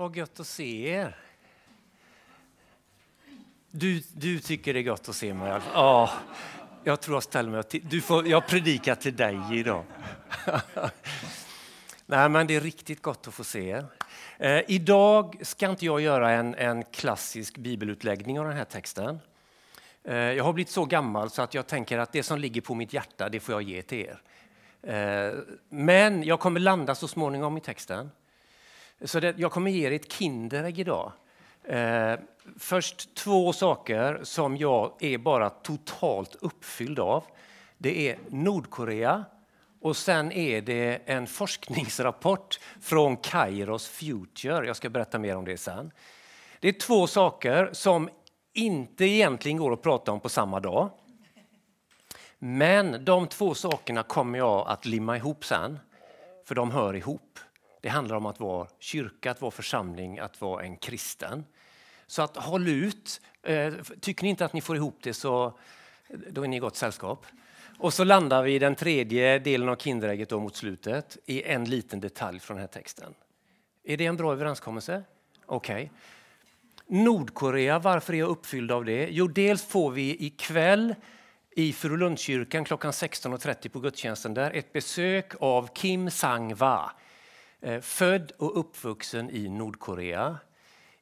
Vad gött att se er. Du, du tycker det är gott att se mig? Ja, jag tror jag ställer mig till, du får, Jag predikar till dig idag. Nej, men det är riktigt gott att få se er. Eh, idag ska inte jag göra en, en klassisk bibelutläggning av den här texten. Eh, jag har blivit så gammal så att jag tänker att det som ligger på mitt hjärta, det får jag ge till er. Eh, men jag kommer landa så småningom i texten. Så det, jag kommer ge er ett Kinderägg idag. Eh, först två saker som jag är bara totalt uppfylld av. Det är Nordkorea och sen är det en forskningsrapport från Kairos Future. Jag ska berätta mer om det sen. Det är två saker som inte egentligen går att prata om på samma dag. Men de två sakerna kommer jag att limma ihop sen, för de hör ihop. Det handlar om att vara kyrka, att vara församling, att vara en kristen. Så att håll ut. Eh, tycker ni inte att ni får ihop det så eh, då är ni i gott sällskap. Och så landar vi i den tredje delen av Kinderägget mot slutet i en liten detalj från den här texten. Är det en bra överenskommelse? Okej. Okay. Nordkorea, varför är jag uppfylld av det? Jo, dels får vi ikväll i Furulundskyrkan klockan 16.30 på gudstjänsten där ett besök av Kim Sang-Va Eh, född och uppvuxen i Nordkorea.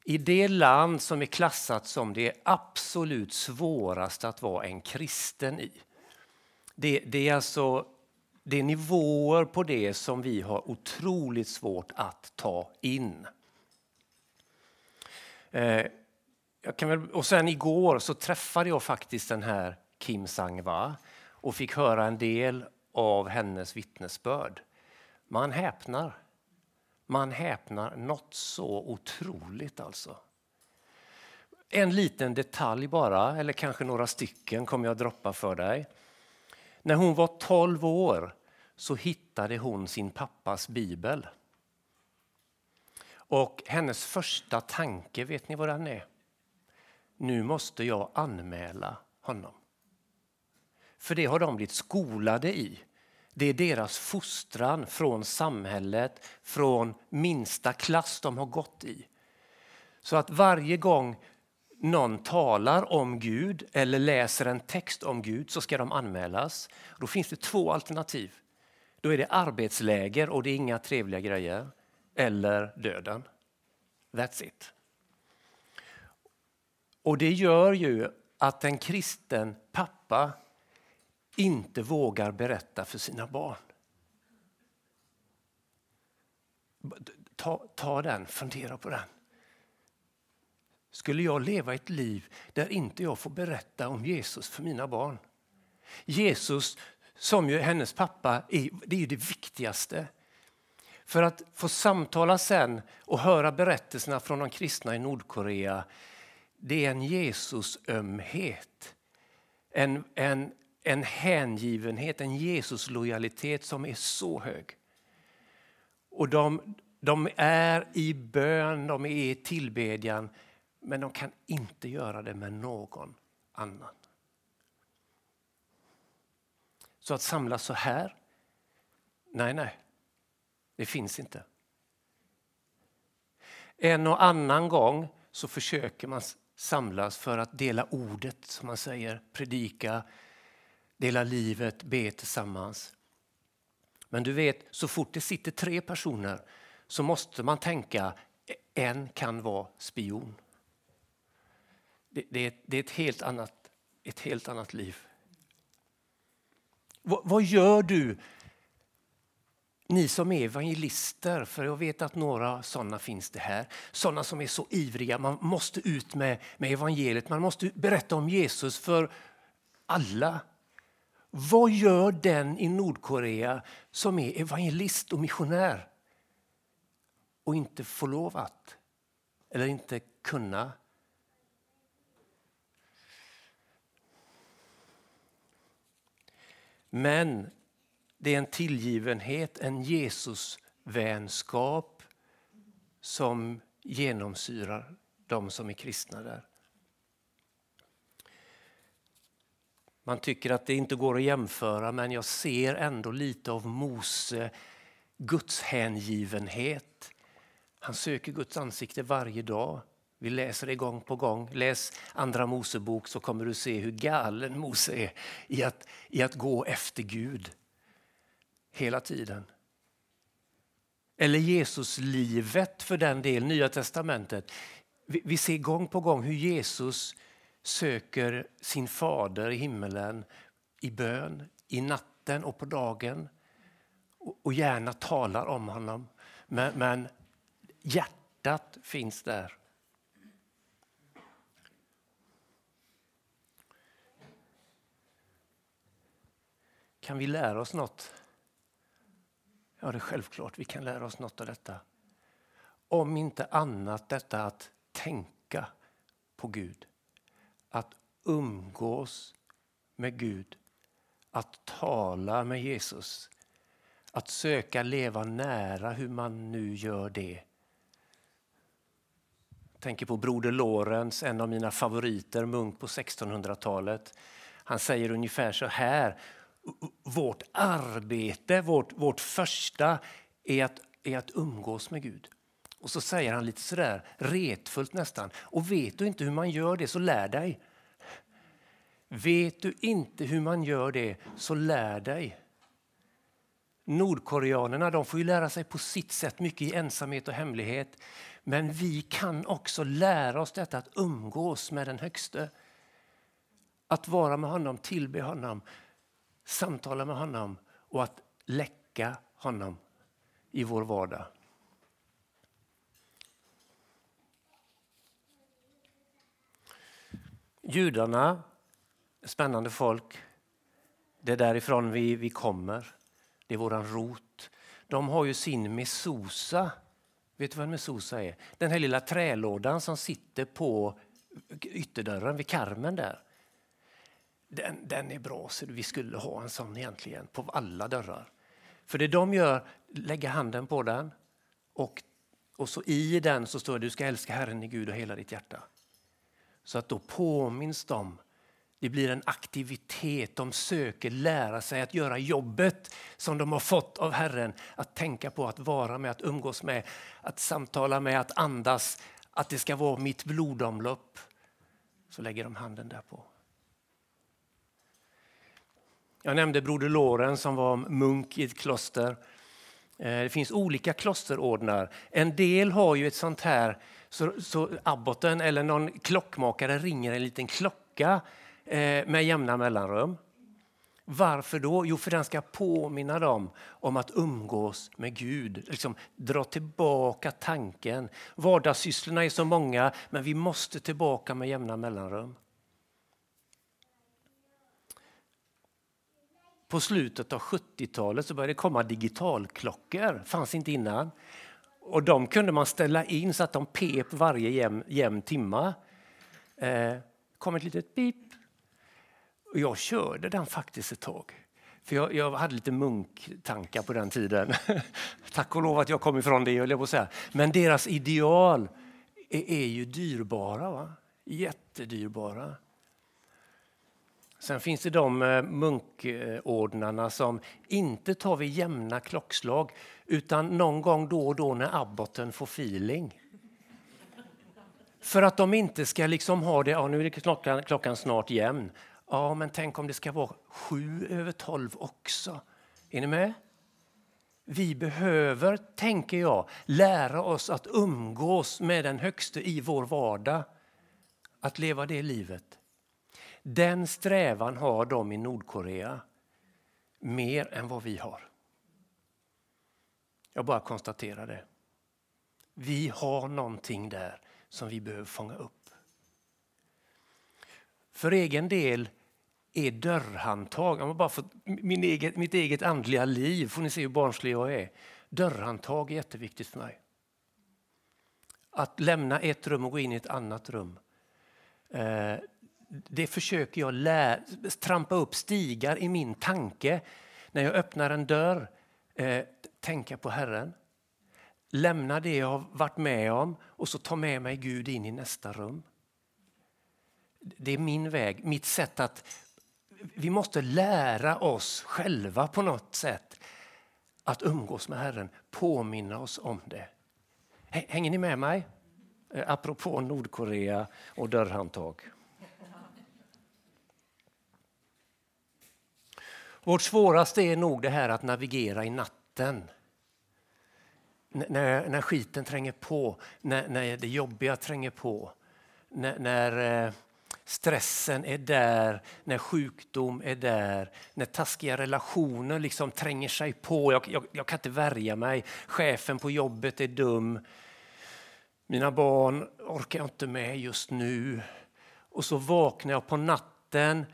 I det land som är klassat som det absolut svåraste att vara en kristen i. Det, det är alltså det är nivåer på det som vi har otroligt svårt att ta in. Eh, väl, och sen igår så träffade jag faktiskt den här Kim Sang-wa och fick höra en del av hennes vittnesbörd. Man häpnar. Man häpnar något så otroligt alltså. En liten detalj bara, eller kanske några stycken kommer jag droppa för dig. När hon var 12 år så hittade hon sin pappas bibel. Och hennes första tanke, vet ni vad den är? Nu måste jag anmäla honom. För det har de blivit skolade i. Det är deras fostran från samhället, från minsta klass de har gått i. Så att varje gång någon talar om Gud eller läser en text om Gud så ska de anmälas. Då finns det två alternativ. Då är det arbetsläger och det är inga trevliga grejer. Eller döden. That's it. Och det gör ju att en kristen pappa inte vågar berätta för sina barn. Ta, ta den, fundera på den. Skulle jag leva ett liv där inte jag får berätta om Jesus för mina barn? Jesus, som ju hennes pappa, är, det är ju det viktigaste. För att få samtala sen och höra berättelserna från de kristna i Nordkorea, det är en Jesusömhet. En, en, en hängivenhet, en Jesus-lojalitet som är så hög. Och de, de är i bön, de är i tillbedjan, men de kan inte göra det med någon annan. Så att samlas så här, nej, nej, det finns inte. En och annan gång så försöker man samlas för att dela ordet, som man säger, predika, dela livet, be tillsammans. Men du vet, så fort det sitter tre personer så måste man tänka en kan vara spion. Det, det, är, det är ett, helt annat, ett helt annat liv. V, vad gör du, ni som är evangelister, för jag vet att några sådana finns det här. Sådana som är så ivriga, man måste ut med, med evangeliet, man måste berätta om Jesus för alla. Vad gör den i Nordkorea som är evangelist och missionär och inte får lov att, eller inte kunna Men det är en tillgivenhet, en Jesusvänskap som genomsyrar de som är kristna där. Man tycker att det inte går att jämföra men jag ser ändå lite av Mose Guds hängivenhet. Han söker Guds ansikte varje dag. Vi läser det gång på gång. Läs Andra Mosebok så kommer du se hur galen Mose är i att, i att gå efter Gud hela tiden. Eller Jesuslivet för den del, Nya testamentet. Vi, vi ser gång på gång hur Jesus söker sin fader i himmelen i bön, i natten och på dagen och gärna talar om honom. Men, men hjärtat finns där. Kan vi lära oss något? Ja, det är självklart vi kan lära oss något av detta. Om inte annat detta att tänka på Gud. Att umgås med Gud. Att tala med Jesus. Att söka leva nära hur man nu gör det. Jag tänker på Broder Lorenz, en av mina favoriter, munk på 1600-talet. Han säger ungefär så här. Vårt arbete, vårt, vårt första, är att, är att umgås med Gud. Och så säger han lite sådär retfullt nästan. Och vet du inte hur man gör det så lär dig. Vet du inte hur man gör det så lär dig. Nordkoreanerna de får ju lära sig på sitt sätt, mycket i ensamhet och hemlighet. Men vi kan också lära oss detta att umgås med den högste. Att vara med honom, tillbe honom, samtala med honom och att läcka honom i vår vardag. Judarna, spännande folk. Det är därifrån vi, vi kommer. Det är våran rot. De har ju sin mesosa. Vet du vad en mesosa är? Den här lilla trälådan som sitter på ytterdörren vid karmen där. Den, den är bra, så vi skulle ha en sån egentligen på alla dörrar. För det de gör, lägga handen på den och, och så i den så står det du ska älska Herren i Gud och hela ditt hjärta. Så att då påminns de det blir en aktivitet. De söker lära sig att göra jobbet som de har fått av Herren. Att tänka på, att vara med, att umgås med, att samtala med, att andas. Att det ska vara mitt blodomlopp. Så lägger de handen därpå. Jag nämnde broder Loren som var munk i ett kloster. Eh, det finns olika klosterordnar. En del har ju ett sånt här, så, så abboten eller någon klockmakare ringer en liten klocka Eh, med jämna mellanrum. Varför då? Jo, för den ska påminna dem om att umgås med Gud. Liksom dra tillbaka tanken. Vardagssysslorna är så många, men vi måste tillbaka med jämna mellanrum. På slutet av 70-talet så började det komma digitalklockor. fanns inte innan. Och De kunde man ställa in så att de pep varje jämn, jämn timma. Eh, kom ett litet pip, och jag körde den faktiskt ett tag. För jag, jag hade lite munktankar på den tiden. Tack och lov att jag kom ifrån det, jag på säga. Men deras ideal är, är ju dyrbara. Va? Jättedyrbara. Sen finns det de eh, munkordnarna som inte tar vid jämna klockslag utan någon gång då och då när abboten får feeling. För att de inte ska liksom ha det, ja nu är klockan, klockan snart jämn. Ja, men tänk om det ska vara sju över tolv också. Är ni med? Vi behöver, tänker jag, lära oss att umgås med den högste i vår vardag. Att leva det livet. Den strävan har de i Nordkorea mer än vad vi har. Jag bara konstaterar det. Vi har någonting där som vi behöver fånga upp. För egen del är dörrhandtag. Jag bara får, min eget, mitt eget andliga liv får ni se hur barnslig jag är. Dörrhandtag är jätteviktigt för mig. Att lämna ett rum och gå in i ett annat rum. Eh, det försöker jag lä- trampa upp stigar i min tanke. När jag öppnar en dörr, eh, tänka på Herren. Lämna det jag har varit med om och så ta med mig Gud in i nästa rum. Det är min väg, mitt sätt att vi måste lära oss själva på något sätt att umgås med Herren, påminna oss om det. Hänger ni med mig? Eh, apropå Nordkorea och dörrhandtag. Vårt svåraste är nog det här att navigera i natten. N när, när skiten tränger på, när, när det jobbiga tränger på. När, när eh, stressen är där, när sjukdom är där, när taskiga relationer liksom tränger sig på. Jag, jag, jag kan inte värja mig. Chefen på jobbet är dum. Mina barn orkar jag inte med just nu. Och så vaknar jag på natten.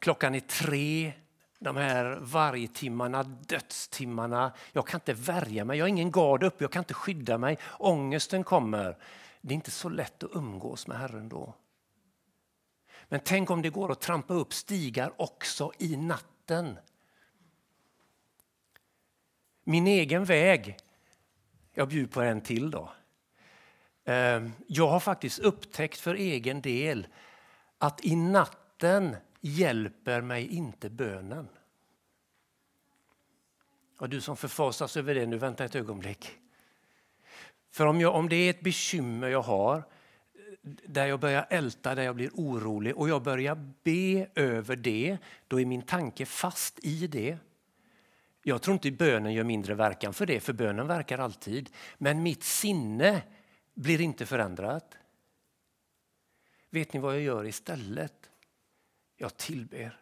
Klockan är tre. De här vargtimmarna, dödstimmarna. Jag kan inte värja mig. Jag har ingen gard uppe. Jag kan inte skydda mig. Ångesten kommer. Det är inte så lätt att umgås med Herren då. Men tänk om det går att trampa upp stigar också i natten. Min egen väg. Jag bjuder på en till då. Ehm, jag har faktiskt upptäckt för egen del att i natten hjälper mig inte bönen. Och du som förfasas över det, nu vänta ett ögonblick. För om, jag, om det är ett bekymmer jag har, där jag börjar älta, där jag blir orolig och jag börjar be över det, då är min tanke fast i det. Jag tror inte bönen gör mindre verkan för det, för bönen verkar alltid. Men mitt sinne blir inte förändrat. Vet ni vad jag gör istället? Jag tillber.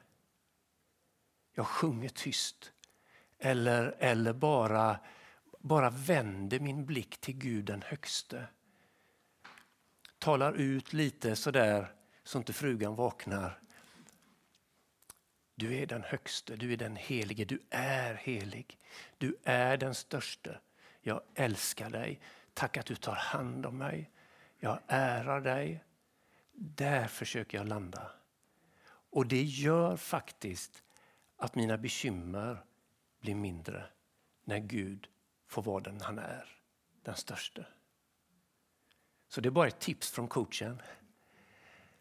Jag sjunger tyst. Eller, eller bara, bara vänder min blick till Gud den högste. Talar ut lite sådär så inte frugan vaknar. Du är den högste, du är den helige, du är helig. Du är den störste. Jag älskar dig. Tack att du tar hand om mig. Jag ärar dig. Där försöker jag landa. Och det gör faktiskt att mina bekymmer blir mindre när Gud får vara den han är, den största. Så det är bara ett tips från coachen.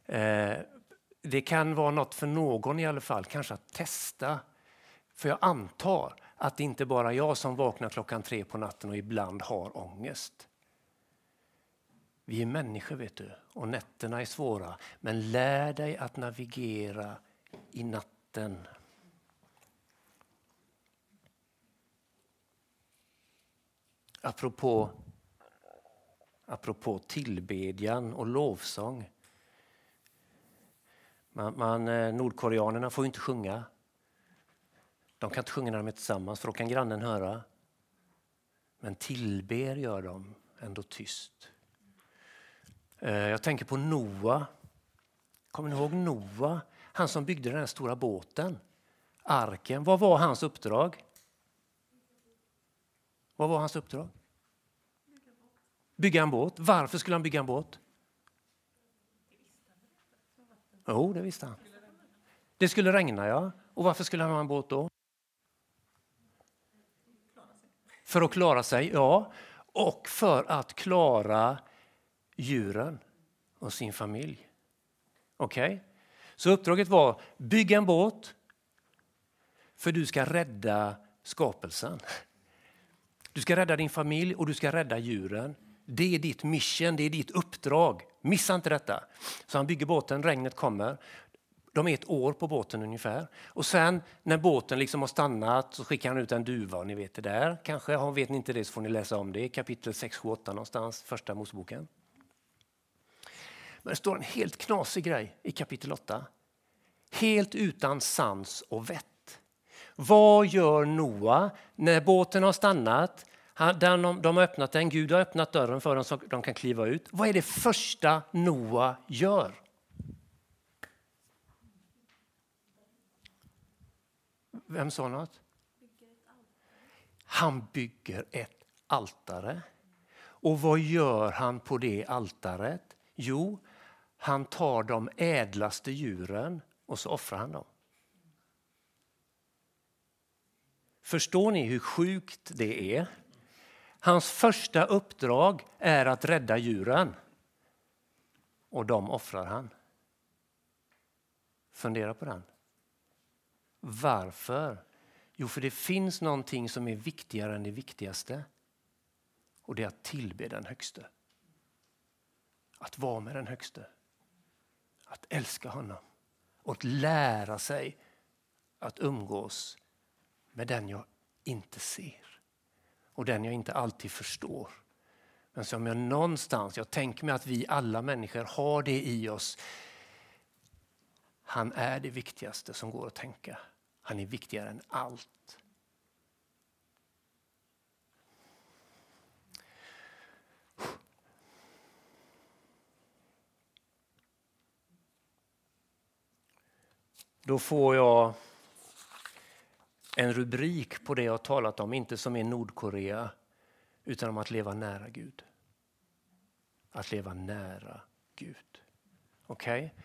Eh, det kan vara något för någon i alla fall, kanske att testa. För jag antar att det inte bara är jag som vaknar klockan tre på natten och ibland har ångest. Vi är människor vet du, och nätterna är svåra. Men lär dig att navigera i natten. Apropå, apropå tillbedjan och lovsång. Man, man, eh, nordkoreanerna får inte sjunga. De kan inte sjunga när de är tillsammans för då kan grannen höra. Men tillber gör de ändå tyst. Eh, jag tänker på Noa. Kommer ni ihåg Noa? Han som byggde den här stora båten, arken. Vad var hans uppdrag? Vad var hans uppdrag? Bygga en båt. Varför skulle han bygga en båt? Jo, det visste han. Det skulle regna, ja. Och varför skulle han ha en båt då? För att klara sig, ja. Och för att klara djuren och sin familj. Okej? Okay? Så uppdraget var bygga en båt för du ska rädda skapelsen. Du ska rädda din familj och du ska rädda djuren. Det är ditt mission, det är ditt uppdrag. Missa inte detta. Så han bygger båten, regnet kommer. De är ett år på båten ungefär. Och sen när båten liksom har stannat så skickar han ut en duva. Ni vet det där. Kanske vet ni inte det så får ni läsa om det i kapitel 6, 7, 8 någonstans, första Moseboken. Men det står en helt knasig grej i kapitel 8. Helt utan sans och vett. Vad gör Noa när båten har stannat? de, de har öppnat den, Gud har öppnat dörren för dem så de kan kliva ut. Vad är det första Noa gör? Vem sa något? Han bygger ett altare. Och vad gör han på det altaret? Jo, han tar de ädlaste djuren och så offrar han dem. Förstår ni hur sjukt det är? Hans första uppdrag är att rädda djuren. Och de offrar han. Fundera på den. Varför? Jo, för det finns någonting som är viktigare än det viktigaste. Och det är att tillbe den högste. Att vara med den högste. Att älska honom. Och att lära sig att umgås med den jag inte ser. Och den jag inte alltid förstår. Men som jag någonstans, jag tänker mig att vi alla människor har det i oss. Han är det viktigaste som går att tänka. Han är viktigare än allt. Då får jag en rubrik på det jag talat om, inte som är Nordkorea, utan om att leva nära Gud. Att leva nära Gud. Okej? Okay?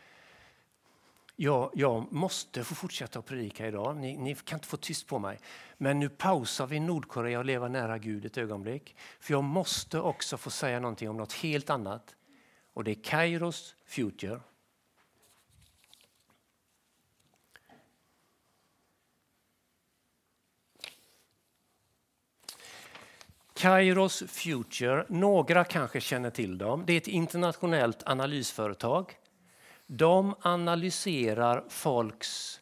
Jag, jag, måste få fortsätta att predika idag. Ni, ni, kan inte få tyst på mig. Men nu pausar vi Nordkorea och leva nära Gud ett ögonblick. För jag måste också få säga någonting om något helt annat. Och det är Kairos Future. Kairos Future, några kanske känner till dem. Det är ett internationellt analysföretag. De analyserar folks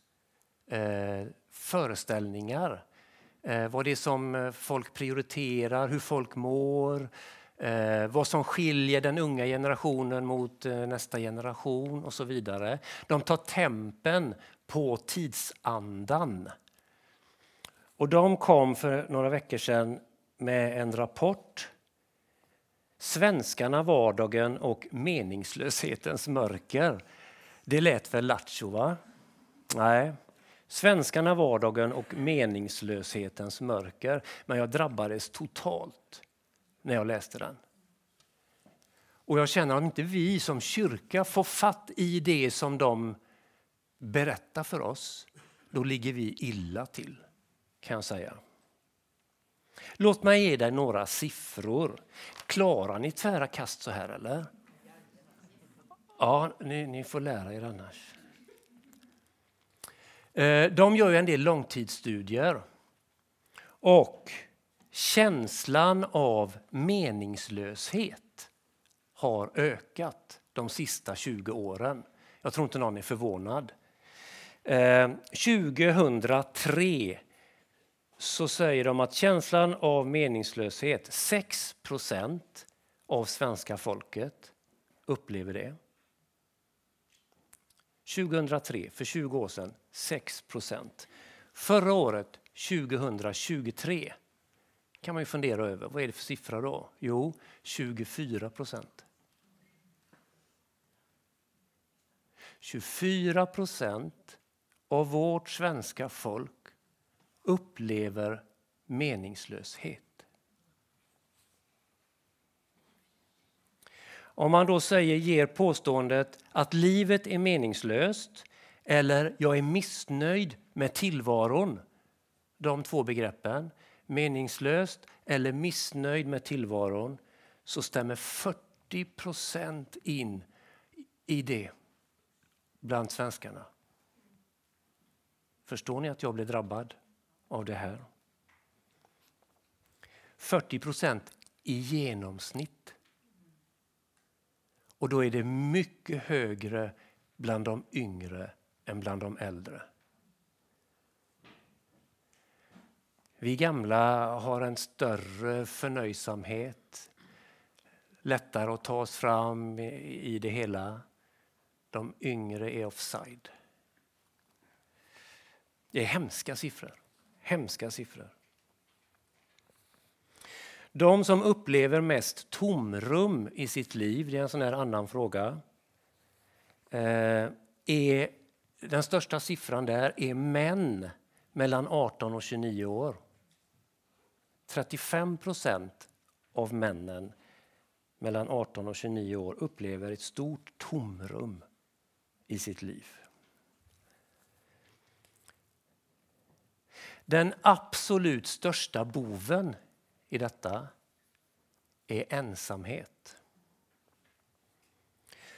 eh, föreställningar. Eh, vad det är som eh, folk prioriterar, hur folk mår, eh, vad som skiljer den unga generationen mot eh, nästa generation och så vidare. De tar tempen på tidsandan. Och de kom för några veckor sedan med en rapport. Svenskarna, vardagen och meningslöshetens mörker. Det lät väl lattjo, va? Nej. Svenskarna, vardagen och meningslöshetens mörker. Men jag drabbades totalt när jag läste den. Och jag känner att om inte vi som kyrka får fatt i det som de berättar för oss, då ligger vi illa till, kan jag säga. Låt mig ge dig några siffror. Klarar ni tvära kast så här eller? Ja, ni, ni får lära er annars. Eh, de gör en del långtidsstudier. Och känslan av meningslöshet har ökat de sista 20 åren. Jag tror inte någon är förvånad. Eh, 2003 så säger de att känslan av meningslöshet, 6% av svenska folket upplever det. 2003, för 20 år sedan, 6% Förra året, 2023, kan man ju fundera över. Vad är det för siffra då? Jo, 24 procent. 24 procent av vårt svenska folk upplever meningslöshet. Om man då säger, ger påståendet att livet är meningslöst eller jag är missnöjd med tillvaron, de två begreppen, meningslöst eller missnöjd med tillvaron, så stämmer 40 procent in i det bland svenskarna. Förstår ni att jag blev drabbad? Av det här. 40 procent i genomsnitt. Och då är det mycket högre bland de yngre än bland de äldre. Vi gamla har en större förnöjsamhet, lättare att ta oss fram i det hela. De yngre är offside. Det är hemska siffror. Hemska siffror. De som upplever mest tomrum i sitt liv, det är en sån här annan fråga, eh, är, den största siffran där är män mellan 18 och 29 år. 35 procent av männen mellan 18 och 29 år upplever ett stort tomrum i sitt liv. Den absolut största boven i detta är ensamhet.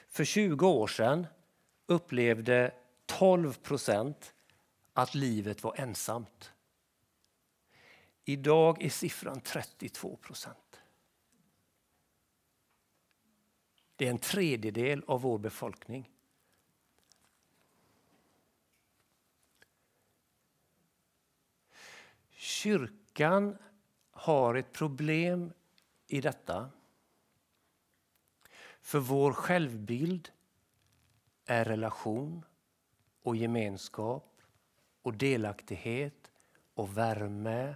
För 20 år sedan upplevde 12 procent att livet var ensamt. Idag är siffran 32 procent. Det är en tredjedel av vår befolkning. Kyrkan har ett problem i detta. För vår självbild är relation och gemenskap och delaktighet och värme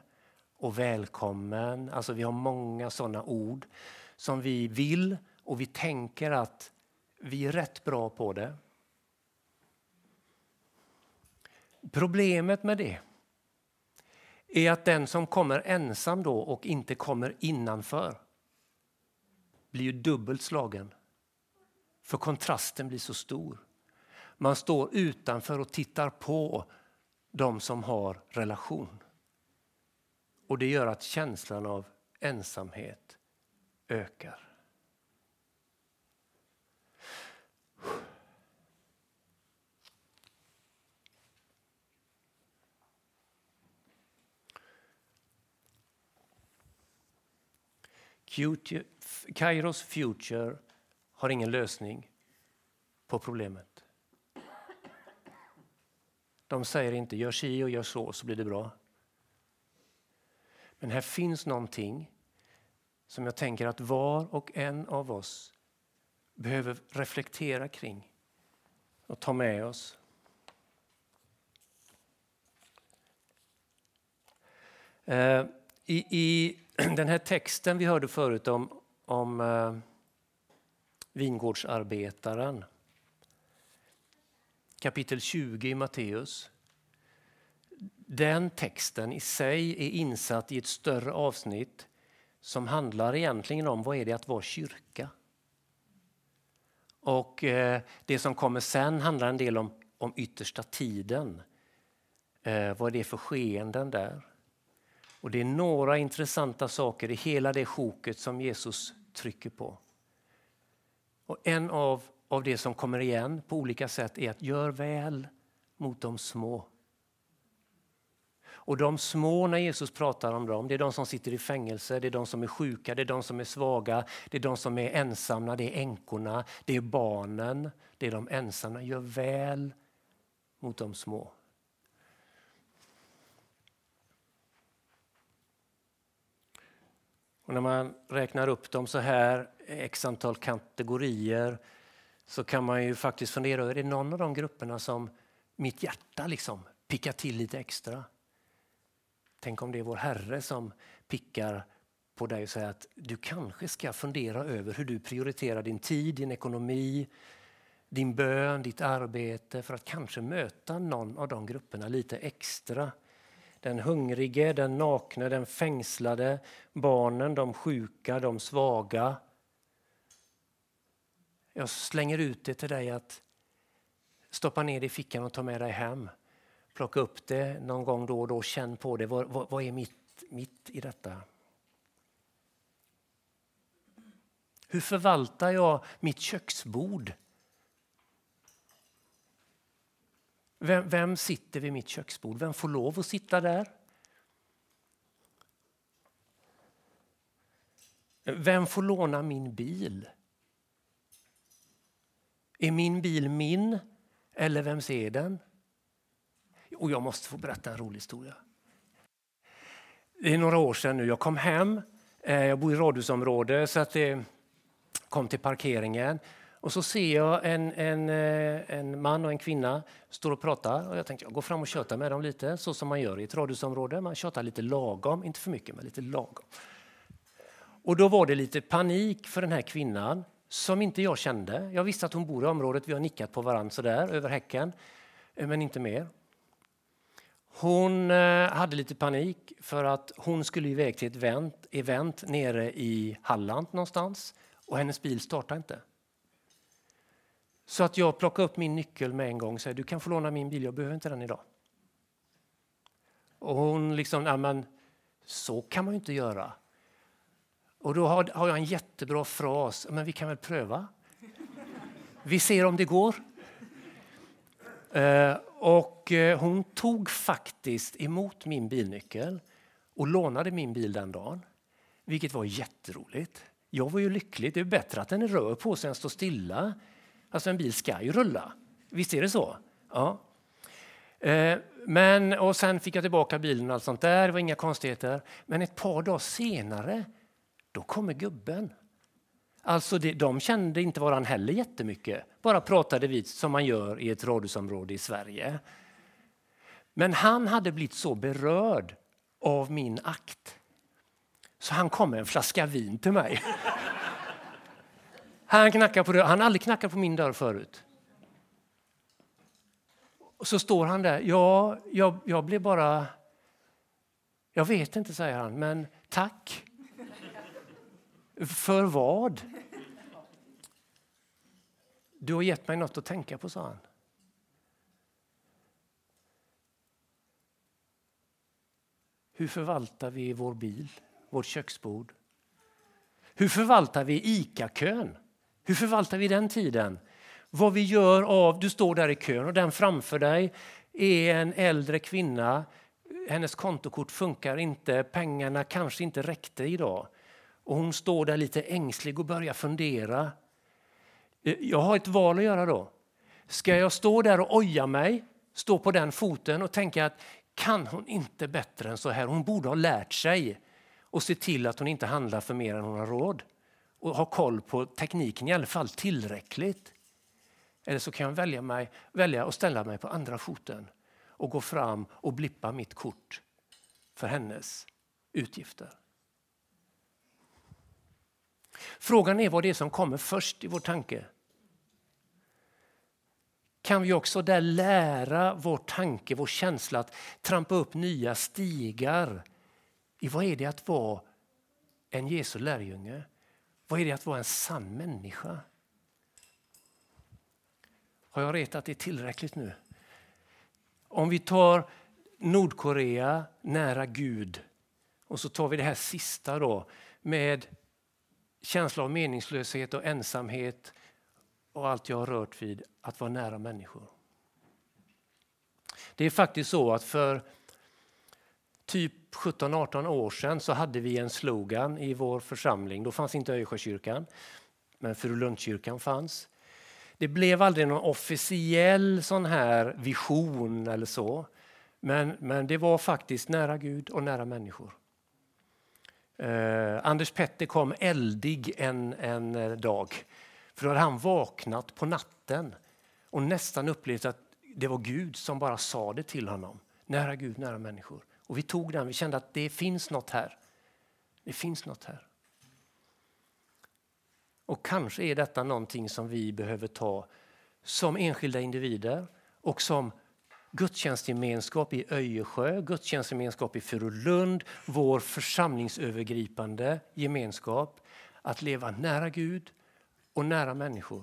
och välkommen. Alltså vi har många sådana ord som vi vill och vi tänker att vi är rätt bra på det. Problemet med det är att den som kommer ensam då och inte kommer innanför blir ju dubbelt slagen. För kontrasten blir så stor. Man står utanför och tittar på de som har relation. Och det gör att känslan av ensamhet ökar. Kairos Future har ingen lösning på problemet. De säger inte gör si och gör så, så blir det bra. Men här finns någonting som jag tänker att var och en av oss behöver reflektera kring och ta med oss. Eh, i, I den här texten vi hörde förut om, om eh, vingårdsarbetaren, kapitel 20 i Matteus. Den texten i sig är insatt i ett större avsnitt som handlar egentligen om vad är det att vara kyrka. Och eh, Det som kommer sen handlar en del om, om yttersta tiden. Eh, vad är det för skeenden där? Och Det är några intressanta saker i hela det sjoket som Jesus trycker på. Och En av, av det som kommer igen på olika sätt är att gör väl mot de små. Och de små när Jesus pratar om dem, det är de som sitter i fängelse, det är de som är sjuka, det är de som är svaga, det är de som är ensamma, det är änkorna, det är barnen, det är de ensamma. Gör väl mot de små. Och när man räknar upp dem så här, x antal kategorier, så kan man ju faktiskt fundera över, är det någon av de grupperna som mitt hjärta liksom pickar till lite extra? Tänk om det är vår Herre som pickar på dig och säger att du kanske ska fundera över hur du prioriterar din tid, din ekonomi, din bön, ditt arbete för att kanske möta någon av de grupperna lite extra den hungrige, den nakne, den fängslade, barnen, de sjuka, de svaga. Jag slänger ut det till dig att stoppa ner det i fickan och ta med dig hem. Plocka upp det någon gång då och då, känn på det. Vad, vad, vad är mitt, mitt i detta? Hur förvaltar jag mitt köksbord? Vem, vem sitter vid mitt köksbord? Vem får lov att sitta där? Vem får låna min bil? Är min bil min eller vems är den? Och jag måste få berätta en rolig historia. Det är några år sedan nu. Jag kom hem. Eh, jag bor i radhusområde så att det kom till parkeringen. Och så ser jag en, en, eh, en man och en kvinna står och pratar. Och jag tänkte jag går fram och tjötar med dem lite, så som man gör i ett radhusområde. Man tjatar lite lagom, inte för mycket, men lite lagom. Och då var det lite panik för den här kvinnan som inte jag kände. Jag visste att hon bor i området, vi har nickat på varandra sådär över häcken, eh, men inte mer. Hon eh, hade lite panik för att hon skulle iväg till ett event, event nere i Halland någonstans och hennes bil startade inte. Så att jag plockade upp min nyckel med en gång och sa du kan få låna min bil, jag behöver inte den idag. Och hon liksom, ja men så kan man ju inte göra. Och då har, har jag en jättebra fras, men vi kan väl pröva? Vi ser om det går. Eh, och eh, hon tog faktiskt emot min bilnyckel och lånade min bil den dagen. Vilket var jätteroligt. Jag var ju lycklig. Det är bättre att den rör på sig än står stilla. Alltså en bil ska ju rulla. Visst är det så? Ja. Eh, men, och sen fick jag tillbaka bilen och allt sånt där. Det var inga konstigheter. Men ett par dagar senare, då kommer gubben. Alltså det, de kände inte varann heller jättemycket. Bara pratade vi som man gör i ett radhusområde i Sverige. Men han hade blivit så berörd av min akt så han kom med en flaska vin till mig. Han, knackar på dörren. han har aldrig knackat på min dörr förut. Och så står han där. Ja, jag, jag blev bara... Jag vet inte, säger han, men tack. För vad? Du har gett mig något att tänka på, sa han. Hur förvaltar vi vår bil, vårt köksbord? Hur förvaltar vi ICA-kön? Hur förvaltar vi den tiden? Vad vi gör av, du står där i kön och den framför dig är en äldre kvinna. Hennes kontokort funkar inte, pengarna kanske inte räckte idag. Och hon står där lite ängslig och börjar fundera. Eh, jag har ett val att göra då. Ska jag stå där och oja mig, stå på den foten och tänka att kan hon inte bättre än så här? Hon borde ha lärt sig och se till att hon inte handlar för mer än hon har råd och ha koll på tekniken i alla fall tillräckligt. Eller så kan jag välja, mig, välja att ställa mig på andra foten och gå fram och blippa mitt kort för hennes utgifter. Frågan är vad det är som kommer först i vår tanke. Kan vi också där lära vår tanke, vår känsla att trampa upp nya stigar i vad är det att vara en Jesu lärjunge? Vad är det att vara en sann människa? Har jag retat det tillräckligt nu? Om vi tar Nordkorea nära Gud och så tar vi det här sista då med känsla av meningslöshet och ensamhet och allt jag har rört vid, att vara nära människor. Det är faktiskt så att för typ 17-18 år sedan så hade vi en slogan i vår församling. Då fanns inte Öjersjökyrkan, men Furulundskyrkan fanns. Det blev aldrig någon officiell sån här vision eller så. Men, men det var faktiskt nära Gud och nära människor. Eh, Anders Petter kom eldig en, en eh, dag. För då hade han vaknat på natten och nästan upplevt att det var Gud som bara sa det till honom. Nära Gud, nära människor. Och vi tog den, vi kände att det finns något här. Det finns något här. Och kanske är detta någonting som vi behöver ta som enskilda individer och som gudstjänstgemenskap i Öjersjö, gudstjänstgemenskap i Furulund, vår församlingsövergripande gemenskap. Att leva nära Gud och nära människor.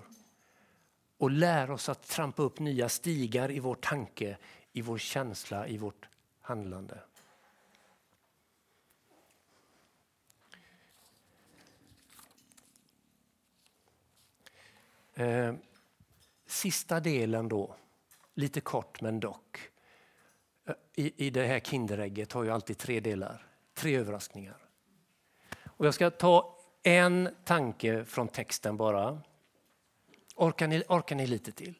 Och lära oss att trampa upp nya stigar i vår tanke, i vår känsla, i vårt handlande. Eh, sista delen då, lite kort men dock. Eh, I, I det här Kinderägget har ju alltid tre delar, tre överraskningar. Och jag ska ta en tanke från texten bara. Orkar ni, orkar ni lite till?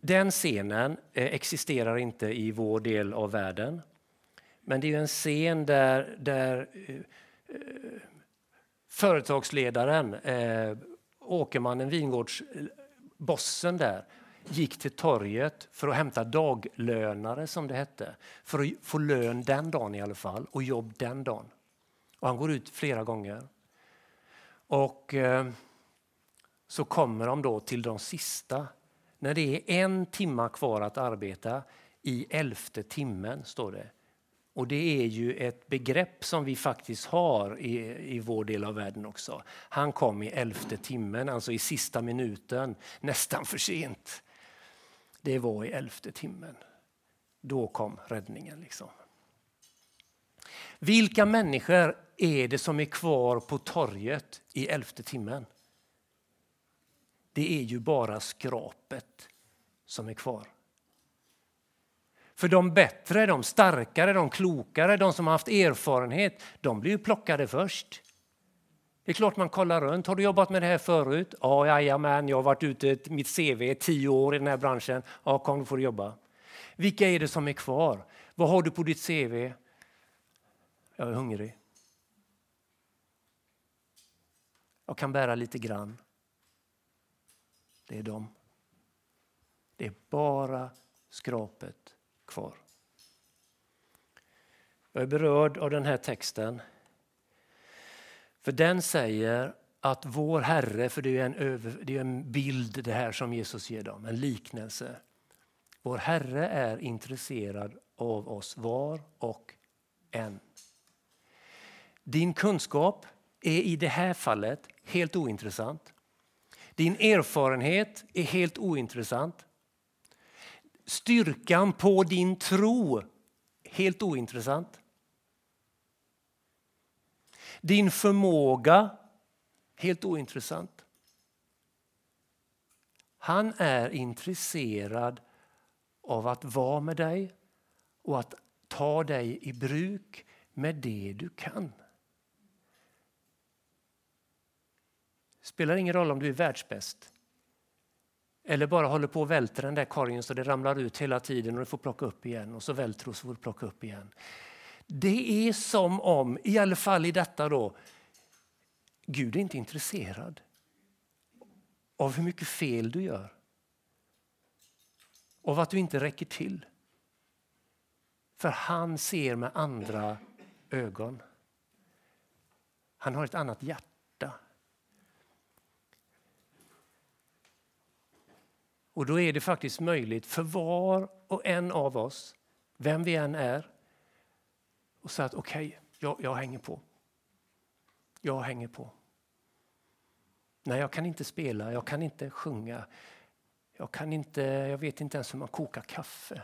Den scenen eh, existerar inte i vår del av världen. Men det är en scen där, där eh, företagsledaren, eh, åkermannen, vingårdsbossen där, gick till torget för att hämta daglönare, som det hette. För att få lön den dagen i alla fall, och jobb den dagen. Och han går ut flera gånger. Och eh, så kommer de då till de sista. När det är en timma kvar att arbeta, i elfte timmen, står det. Och det är ju ett begrepp som vi faktiskt har i, i vår del av världen också. Han kom i elfte timmen, alltså i sista minuten, nästan för sent. Det var i elfte timmen. Då kom räddningen. Liksom. Vilka människor är det som är kvar på torget i elfte timmen? Det är ju bara skrapet som är kvar. För de bättre, de starkare, de klokare, de som har haft erfarenhet, de blir ju plockade först. Det är klart man kollar runt. Har du jobbat med det här förut? Ja, jajamän, jag har varit ute mitt CV tio år i den här branschen. Ja, kom du får jobba. Vilka är det som är kvar? Vad har du på ditt CV? Jag är hungrig. Jag kan bära lite grann. Det är dem. Det är bara skrapet kvar. Jag är berörd av den här texten. För den säger att vår Herre, för det är en, över, det är en bild det här som Jesus ger dem, en liknelse. Vår Herre är intresserad av oss var och en. Din kunskap är i det här fallet helt ointressant. Din erfarenhet är helt ointressant. Styrkan på din tro, helt ointressant. Din förmåga, helt ointressant. Han är intresserad av att vara med dig och att ta dig i bruk med det du kan. spelar ingen roll om du är världsbäst eller bara håller på och välter den där korgen så det ramlar ut hela tiden och du får plocka upp igen och så välter du och så får du plocka upp igen. Det är som om, i alla fall i detta då, Gud är inte intresserad av hur mycket fel du gör. Av att du inte räcker till. För han ser med andra ögon. Han har ett annat hjärta. Och då är det faktiskt möjligt för var och en av oss, vem vi än är, och säga att okej, okay, jag, jag hänger på. Jag hänger på. Nej, jag kan inte spela, jag kan inte sjunga. Jag, kan inte, jag vet inte ens hur man kokar kaffe.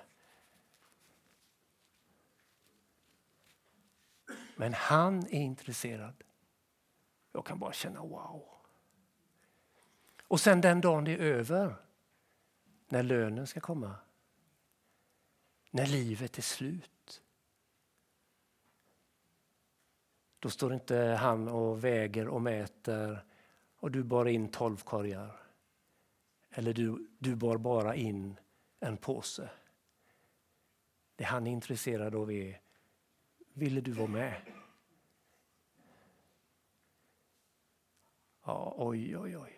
Men han är intresserad. Jag kan bara känna wow. Och sen den dagen det är över när lönen ska komma. När livet är slut. Då står inte han och väger och mäter och du bar in tolv korgar. Eller du, du bar bara in en påse. Det han är intresserad av är, ville du vara med? Ja, oj, oj, oj.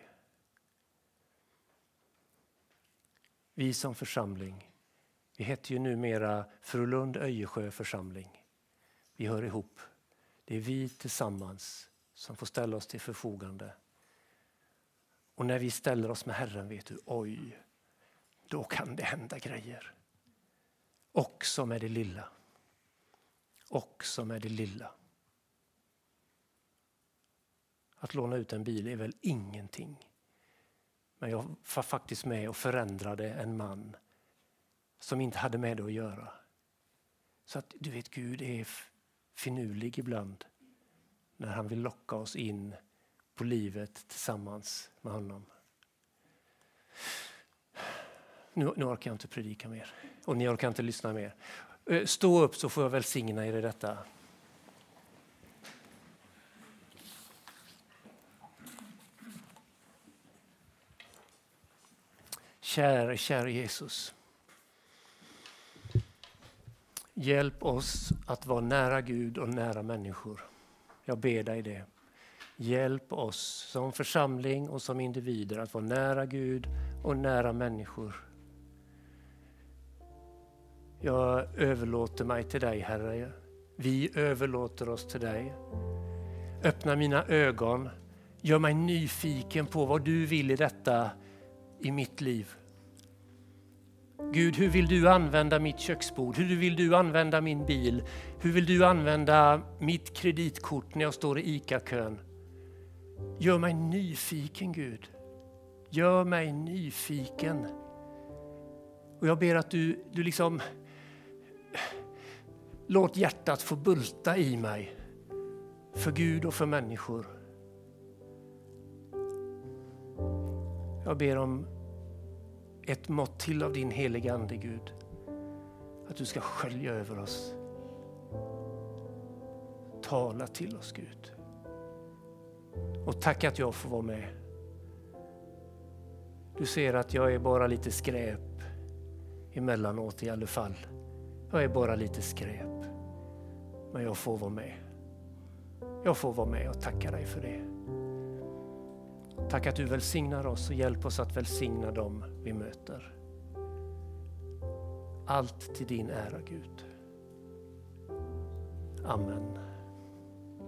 Vi som församling, vi heter ju numera Frölund Öjesjö församling. Vi hör ihop. Det är vi tillsammans som får ställa oss till förfogande. Och när vi ställer oss med Herren vet du, oj, då kan det hända grejer. Också med det lilla. Också med det lilla. Att låna ut en bil är väl ingenting. Men jag var faktiskt med och förändrade en man som inte hade med det att göra. Så att du vet, Gud är finurlig ibland när han vill locka oss in på livet tillsammans med honom. Nu, nu orkar jag inte predika mer och ni orkar inte lyssna mer. Eh, stå upp så får jag välsigna er i detta. Käre, käre Jesus. Hjälp oss att vara nära Gud och nära människor. Jag ber dig det. Hjälp oss som församling och som individer att vara nära Gud och nära människor. Jag överlåter mig till dig, Herre. Vi överlåter oss till dig. Öppna mina ögon. Gör mig nyfiken på vad du vill i detta i mitt liv. Gud, hur vill du använda mitt köksbord? Hur vill du använda min bil? Hur vill du använda mitt kreditkort när jag står i ICA-kön? Gör mig nyfiken Gud. Gör mig nyfiken. Och jag ber att du, du liksom låt hjärtat få bulta i mig för Gud och för människor. Jag ber om ett mått till av din heliga Ande, Gud. Att du ska skölja över oss. Tala till oss Gud. Och tack att jag får vara med. Du ser att jag är bara lite skräp emellanåt i alla fall. Jag är bara lite skräp. Men jag får vara med. Jag får vara med och tacka dig för det. Tack att du välsignar oss och hjälp oss att välsigna dem vi möter. Allt till din ära Gud. Amen.